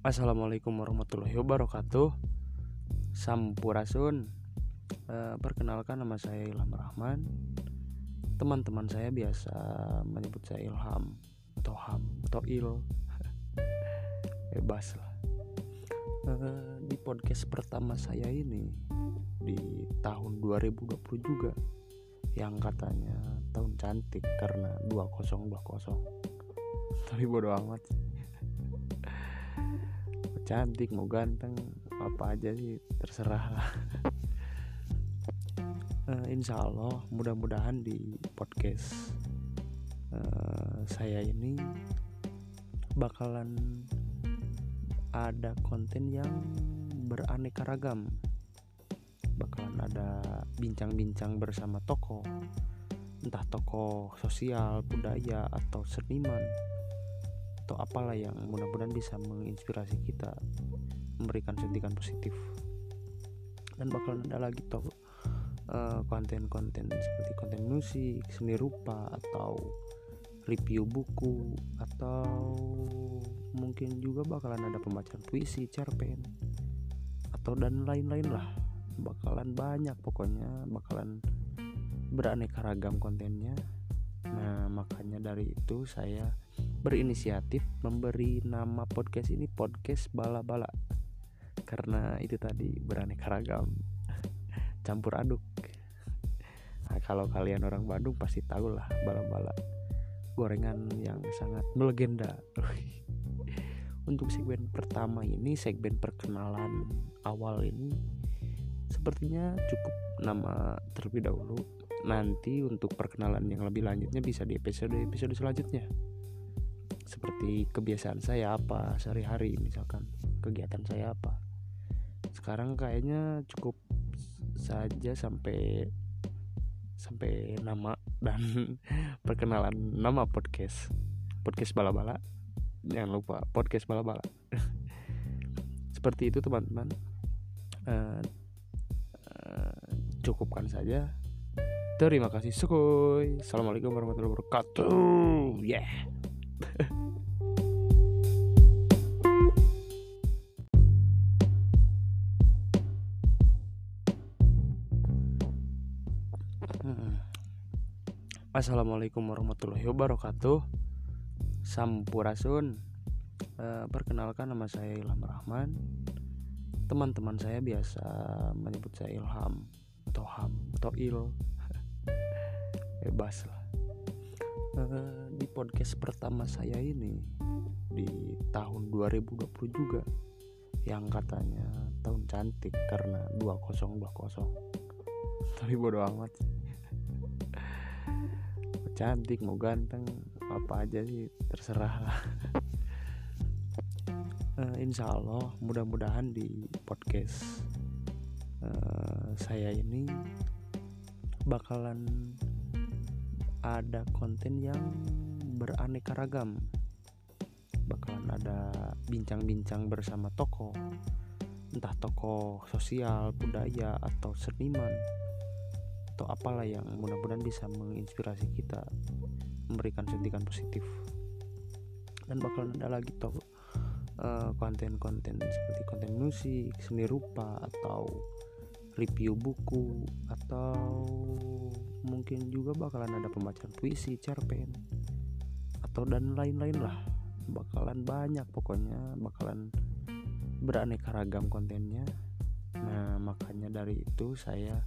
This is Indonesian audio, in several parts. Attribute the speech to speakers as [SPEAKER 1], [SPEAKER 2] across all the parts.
[SPEAKER 1] Assalamualaikum warahmatullahi wabarakatuh. Sampurasun. E, Perkenalkan nama saya Ilham Rahman. Teman-teman saya biasa menyebut saya Ilham Atau Ham Atau Il. Bebas lah. E, Di podcast pertama saya ini Di tahun 2020 juga Yang katanya tahun cantik karena 2020 Tapi bodo amat. sih cantik mau ganteng apa aja sih terserah lah. Uh, insya Allah mudah-mudahan di podcast uh, saya ini bakalan ada konten yang beraneka ragam. Bakalan ada bincang-bincang bersama tokoh entah tokoh sosial budaya atau seniman atau apalah yang mudah-mudahan bisa menginspirasi kita memberikan sentikan positif. Dan bakalan ada lagi toh konten-konten seperti konten musik, seni rupa atau review buku atau mungkin juga bakalan ada pembacaan puisi, cerpen atau dan lain-lain lah. Bakalan banyak pokoknya bakalan beraneka ragam kontennya. Nah makanya dari itu saya berinisiatif memberi nama podcast ini podcast bala-bala. Karena itu tadi beraneka ragam. Campur aduk. Nah, kalau kalian orang Bandung pasti tahu lah bala-bala gorengan yang sangat melegenda. Untuk segmen pertama ini segmen perkenalan awal ini sepertinya cukup nama terlebih dahulu. Nanti untuk perkenalan yang lebih lanjutnya bisa di episode episode selanjutnya seperti kebiasaan saya apa? Sehari-hari misalkan kegiatan saya apa? Sekarang kayaknya cukup saja sampai sampai nama dan perkenalan nama podcast. Podcast bala-bala. Jangan lupa podcast bala-bala. Seperti itu teman-teman. Uh, uh, cukupkan saja. Terima kasih sukuy. Assalamualaikum warahmatullahi wabarakatuh. Yeah Assalamualaikum warahmatullahi wabarakatuh. Sampurasun. E, Perkenalkan nama saya Ilham Rahman. Teman-teman saya biasa menyebut saya Ilham Atau Ham Atau Il. Bebas lah e, Di podcast pertama saya ini Di tahun 2020 juga Yang katanya tahun cantik karena 2020 Tapi bodo amat. Sih cantik mau ganteng apa aja sih terserah. Lah uh, insya Allah mudah-mudahan di podcast uh, saya ini bakalan ada konten yang beraneka ragam. Bakalan ada bincang-bincang bersama tokoh. Entah tokoh sosial budaya atau seniman. Atau apalah yang mudah-mudahan bisa menginspirasi kita memberikan sentikan positif. Dan bakalan ada lagi toh konten-konten seperti konten musik, seni rupa atau review buku atau mungkin juga bakalan ada pembacaan puisi, cerpen atau dan lain-lain lah. Bakalan banyak pokoknya bakalan beraneka ragam kontennya. Nah makanya dari itu saya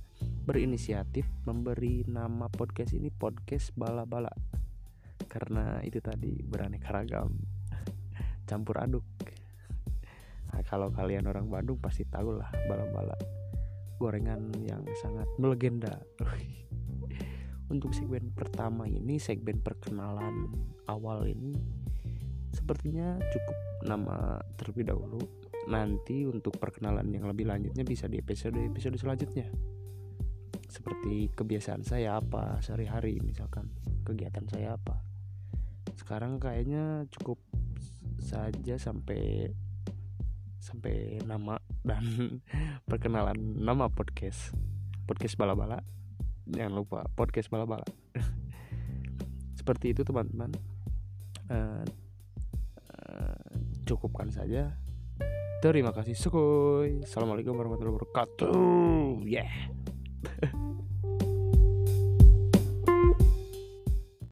[SPEAKER 1] berinisiatif memberi nama podcast ini podcast bala-bala. Karena itu tadi beraneka ragam. Campur aduk. Nah, kalau kalian orang Bandung pasti tahu lah bala-bala gorengan yang sangat melegenda. Untuk segmen pertama ini segmen perkenalan awal ini sepertinya cukup nama terlebih dahulu. Nanti untuk perkenalan yang lebih lanjutnya bisa di episode episode selanjutnya. Seperti kebiasaan saya apa sehari-hari misalkan. Kegiatan saya apa. Sekarang kayaknya cukup saja sampai sampai nama dan perkenalan nama podcast. Podcast bala-bala. Jangan lupa podcast bala-bala. Seperti itu teman-teman. Uh, uh, cukupkan saja. Terima kasih Sukoy Assalamualaikum warahmatullahi wabarakatuh. Yeah